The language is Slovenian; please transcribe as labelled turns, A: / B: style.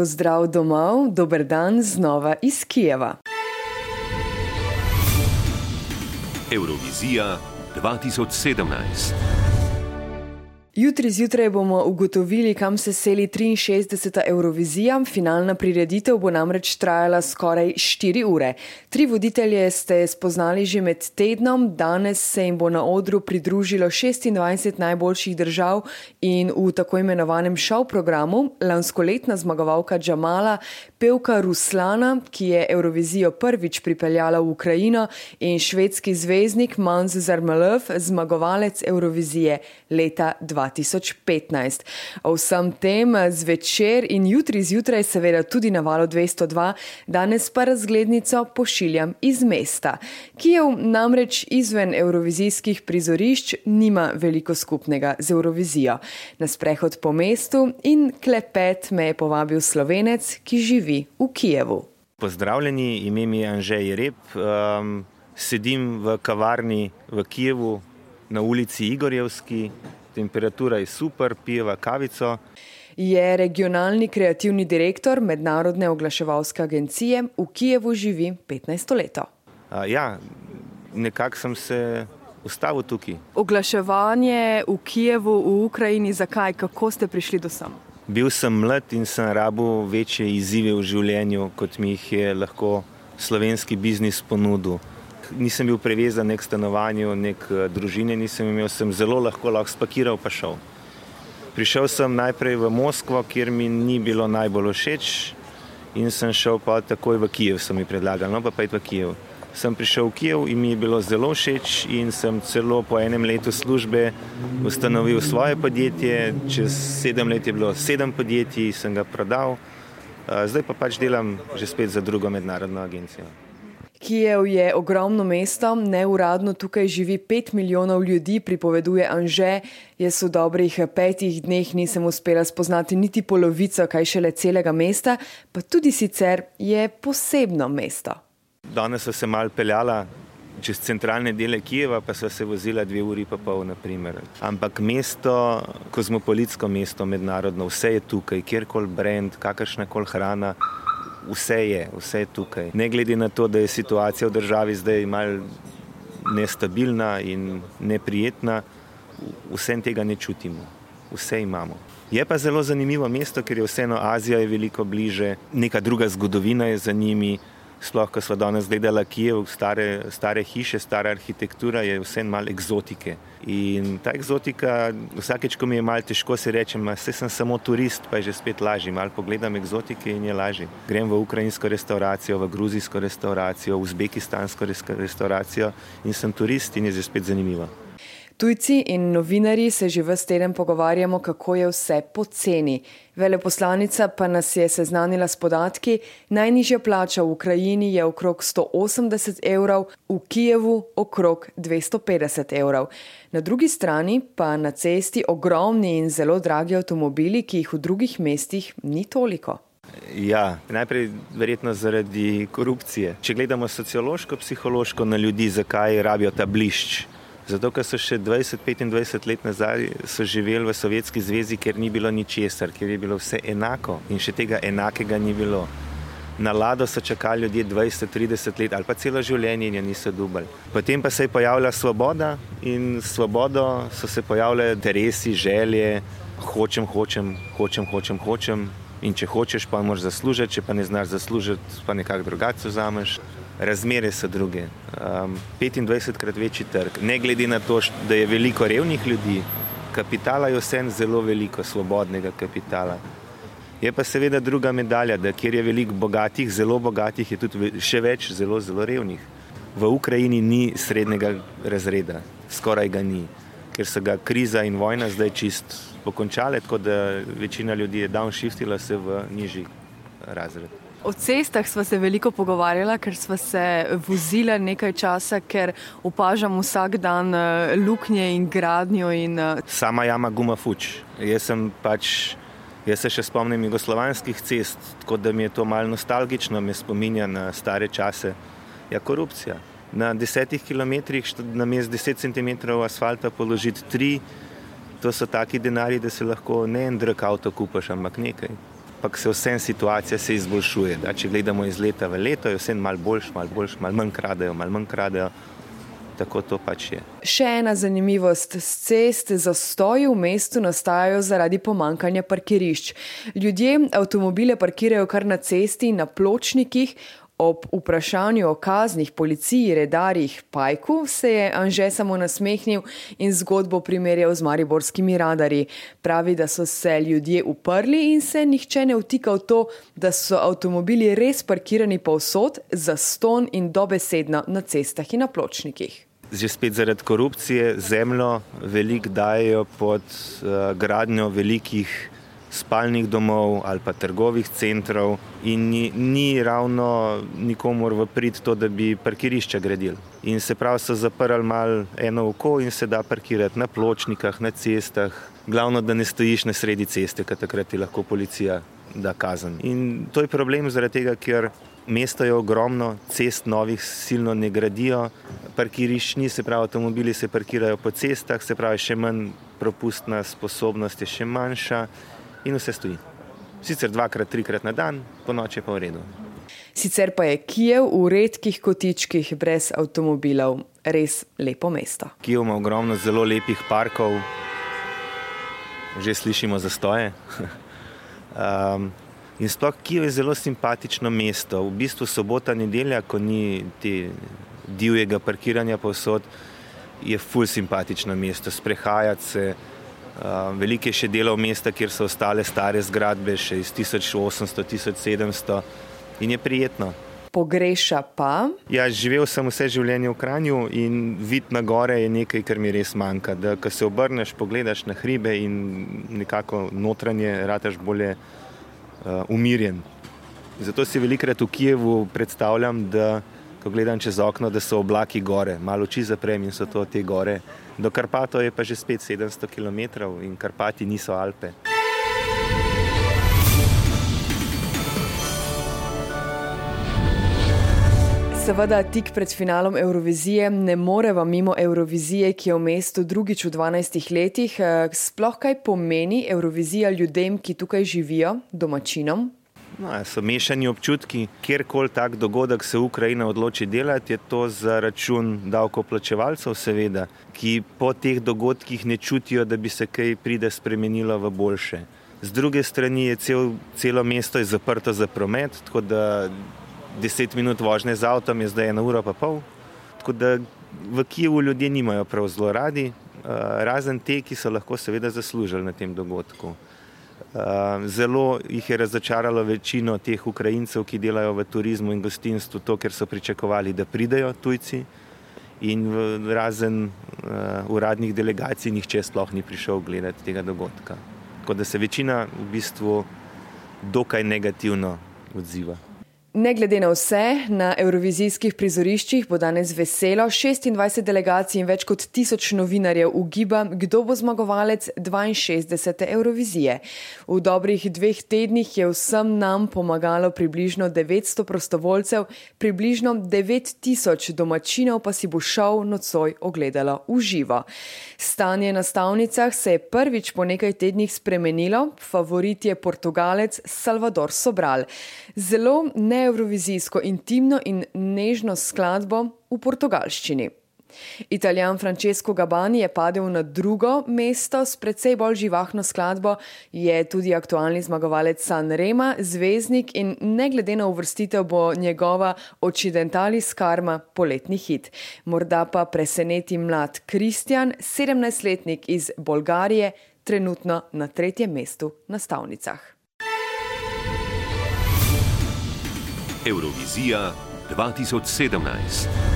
A: pozdrav domov, dober dan znova iz Kijeva.
B: Eurovizija 2017.
A: Jutri zjutraj bomo ugotovili, kam se seli 63. Eurovizija. Finalna prireditev bo namreč trajala skoraj 4 ure. Tri voditelje ste spoznali že med tednom, danes se jim bo na odru pridružilo 26 najboljših držav in v tako imenovanem šov programu lanskoletna zmagovalka Džamala, pevka Ruslana, ki je Eurovizijo prvič pripeljala v Ukrajino, in švedski zvezdnik Manz Zarmalov, zmagovalec Eurovizije leta 2020. 2015. O vsem tem zvečer in jutri zjutraj, seveda tudi na valu 202, danes pa razglednico pošiljam iz mesta. Kijev namreč izven evrovizijskih prizorišč nima veliko skupnega z Eurovizijo. Na sprehod po mestu in klepet me je povabil slovenec, ki živi v Kijevu.
C: Pozdravljeni, ime mi je Anžej Rep, um, sedim v kavarni v Kijevu na ulici Igorjevski, temperatura je super, pijeva kavico.
A: Je regionalni kreativni direktor Mednarodne oglaševalske agencije, v Kijevu živi 15 let.
C: Ja, nekako sem se ustavil tukaj.
A: Oglaševanje v Kijevu, v Ukrajini, zakaj, kako ste prišli do sem?
C: Bil sem mlad in sem rabu večje izzive v življenju, kot mi jih je lahko slovenski biznis ponudil nisem bil prevezan nek stanovanju, nek eh, družine nisem imel, sem zelo lahko lahko spakiral pa šel. Prišel sem najprej v Moskvo, kjer mi ni bilo najbolj všeč in sem šel pa takoj v Kijev, so mi predlagali, no pa pa je v Kijev. Sem prišel v Kijev in mi je bilo zelo všeč in sem celo po enem letu službe ustanovil svoje podjetje, čez sedem let je bilo sedem podjetij, sem ga prodal, eh, zdaj pa pač delam že spet za drugo mednarodno agencijo.
A: Kijev je ogromno mesto, neuradno tukaj živi pet milijonov ljudi, pripoveduje Anže. Jaz v dobrih petih dneh nisem uspela spoznati niti polovico, kaj šele celega mesta, pa tudi sicer je posebno mesto.
C: Danes so se mal peljala čez centralne dele Kijeva, pa so se vozila dve uri pa pol, naprimer. Ampak mesto, kozmopolitsko mesto, mednarodno, vse je tukaj, kjerkoli brend, kakršna koli hrana vse je, vse je tukaj. Ne glede na to, da je situacija v državi zdaj malo nestabilna in neprijetna, vsem tega ne čutimo, vse imamo. Je pa zelo zanimivo mesto, ker je vseeno Azija je veliko bliže, neka druga zgodovina je za njimi sploh, ko smo danes gledali Kijev, stare, stare hiše, stara arhitektura, je vse malo eksotike. In ta eksotika, vsakeč, ko mi je malo težko, se rečem, da sem samo turist, pa je že spet lažje. Malo pogledam eksotike in je lažje. Grem v ukrajinsko restauracijo, v gruzijsko restauracijo, v uzbekistansko restauracijo in sem turist in je že spet zanimivo.
A: Tujci in novinari se že vse teden pogovarjamo, kako je vse poceni. Veleposlanica pa nas je seznanila s podatki, najnižja plača v Ukrajini je okrog 180 evrov, v Kijevu okrog 250 evrov. Na drugi strani pa na cesti ogromni in zelo dragi avtomobili, ki jih v drugih mestih ni toliko.
C: Ja, najprej verjetno zaradi korupcije. Če gledamo sociološko, psihološko na ljudi, zakaj rabijo ta blišč. Zato, ker so še 20-25 let nazaj živeli v Sovjetski zvezi, ker ni bilo ničesar, ker je bilo vse enako in še tega enakega ni bilo. Na lado so čakali ljudje 20-30 let ali pa celo življenje in jo niso dubali. Potem pa se je pojavila svoboda in svobodo so se pojavljali interesi, želje, hočem, hočem, hočem, hočem, hočem. In če hočeš, pa moraš zaslužiti, če pa ne znaš zaslužiti, pa nekako drugače vzameš razmere so druge. Um, 25 krat večji trg, ne glede na to, da je veliko revnih ljudi, kapitala je vsem zelo veliko, svobodnega kapitala. Je pa seveda druga medalja, da kjer je veliko bogatih, zelo bogatih, je tudi še več zelo, zelo revnih. V Ukrajini ni srednjega razreda, skoraj ga ni, ker so ga kriza in vojna zdaj čist pokončale, tako da večina ljudi je downshiftila se v nižji razred.
A: O cestah smo se veliko pogovarjali, ker smo se vozili nekaj časa, ker opažam vsak dan eh, luknje in gradnjo. In... Eh,
C: Sama jama guma fuč. Jaz, pač, jaz se še spomnim jugoslovanskih cest, tako da mi je to malo nostalgično, me spominja na stare čase. Ja, korupcija. Na desetih kilometrih, na mest deset centimetrov asfalta, položiti tri, to so taki denari, da se lahko ne en drag avto kupaš, ampak nekaj. Ampak se vsem situacija se izboljšuje. Da, če gledamo iz leta v leto, je vse malo boljš, malo boljš, malo manj kradejo, malo manj kradejo. Tako to pač je.
A: Še ena zanimivost: s cest zastoji v mestu nastajajo zaradi pomankanja parkirišč. Ljudje avtomobile parkirajo kar na cesti in na pločnikih, Ob vprašanju o kaznih policiji, redarjih, pajku se je Anže samo nasmehnil in zgodbo primerjal z mariborskimi radarji. Pravi, da so se ljudje uprli in se nihče ne vtika v to, da so avtomobili res parkirani povsod, za ston in dobesedno na cestah in na pločnikih.
C: Že spet zaradi korupcije zemljo veliko dajo pod uh, gradnjo velikih spalnih domov ali pa trgovih centrov in ni, ni ravno nikomor v prid to, da bi parkirišče gradili. In se pravi, so zaprli mal eno oko in se da parkirati na pločnikah, na cestah. Glavno, da ne stojiš na sredi ceste, ker takrat ti lahko policija da kazen. In to je problem zaradi tega, ker mesto je ogromno, cest novih silno ne gradijo, parkirišč ni, se pravi, avtomobili se parkirajo po cestah, se pravi, še manj propustna sposobnost je še manjša in vse stoji. Sicer dvakrat, trikrat na dan, po noči pa v redu.
A: Sicer pa je Kijev v redkih kotičkih brez avtomobilov res lepo mesto.
C: Kijev ima ogromno zelo lepih parkov, že slišimo za stoje. um, in sploh Kijev je zelo simpatično mesto. V bistvu sobota, nedelja, ko ni te divjega parkiranja povsod, je ful simpatično mesto, sprehajati se. Uh, veliko je še delov mesta, kjer so ostale stare zgradbe, še iz 1800-1700 in je prijetno.
A: Pogreša pa?
C: Ja, živel sem vse življenje v Kranju in vid na gore je nekaj, kar mi res manjka. Da, ko se obrneš, pogledaš na hribe in nekako notranje, rataš bolje uh, umirjen. Zato si velikrat v Kijevu predstavljam, da ko gledam čez okno, da so oblaki gore, malo oči zaprem in so to te gore. Do Karpatov je pa že spet 700 km in Karpati niso Alpe.
A: Seveda, tik pred finalom Eurovizije ne moreva mimo Eurovizije, ki je v mestu drugič v 12 letih. Sploh kaj pomeni Eurovizija ljudem, ki tukaj živijo, domačinom,
C: No, so mešani občutki, kjerkoli tak dogodek se Ukrajina odloči delati, je to za račun davkoplačevalcev, seveda, ki po teh dogodkih ne čutijo, da bi se kaj pride spremenilo v boljše. Z druge strani je cel, celo mesto je zaprto za promet, tako da 10 minut vožnje z avtom je zdaj ena ura pa pol. Tako da v Kijevu ljudje nimajo prav zelo radi, razen te, ki so lahko seveda zaslužili na tem dogodku. Ehm, zelo jih je razočaralo večino teh Ukrajincev, ki delajo v turizmu in gostinstvu, to, ker so pričakovali, da pridejo tujci. In v razen uh, uradnih delegacij, nihče sploh ni prišel gledati tega dogodka. Tako da se večina v bistvu dokaj negativno odziva.
A: Ne glede na vse, na evrovizijskih prizoriščih bo danes veselo 26 delegacij in več kot tisoč novinarjev ugiba, kdo bo zmagovalec 62. Eurovizije. V dobrih dveh tednih je vsem nam pomagalo približno 900 prostovoljcev, približno 9000 domačinov pa si bo šel nocoj ogledalo v živo. Stanje na stavnicah se je prvič po nekaj tednih spremenilo, favorit je Portugalec Salvador Sobral. Zelo ne neevrovizijsko intimno in nežno skladbo v portugalščini. Italijan Francesco Gabani je padel na drugo mesto s precej bolj živahno skladbo, je tudi aktualni zmagovalec San Rema, zvezdnik in ne glede na uvrstitev bo njegova Occidentalis Karma poletni hit. Morda pa preseneti mlad Kristjan, 17-letnik iz Bolgarije, trenutno na tretjem mestu na stavnicah.
B: Eurovizija 2017.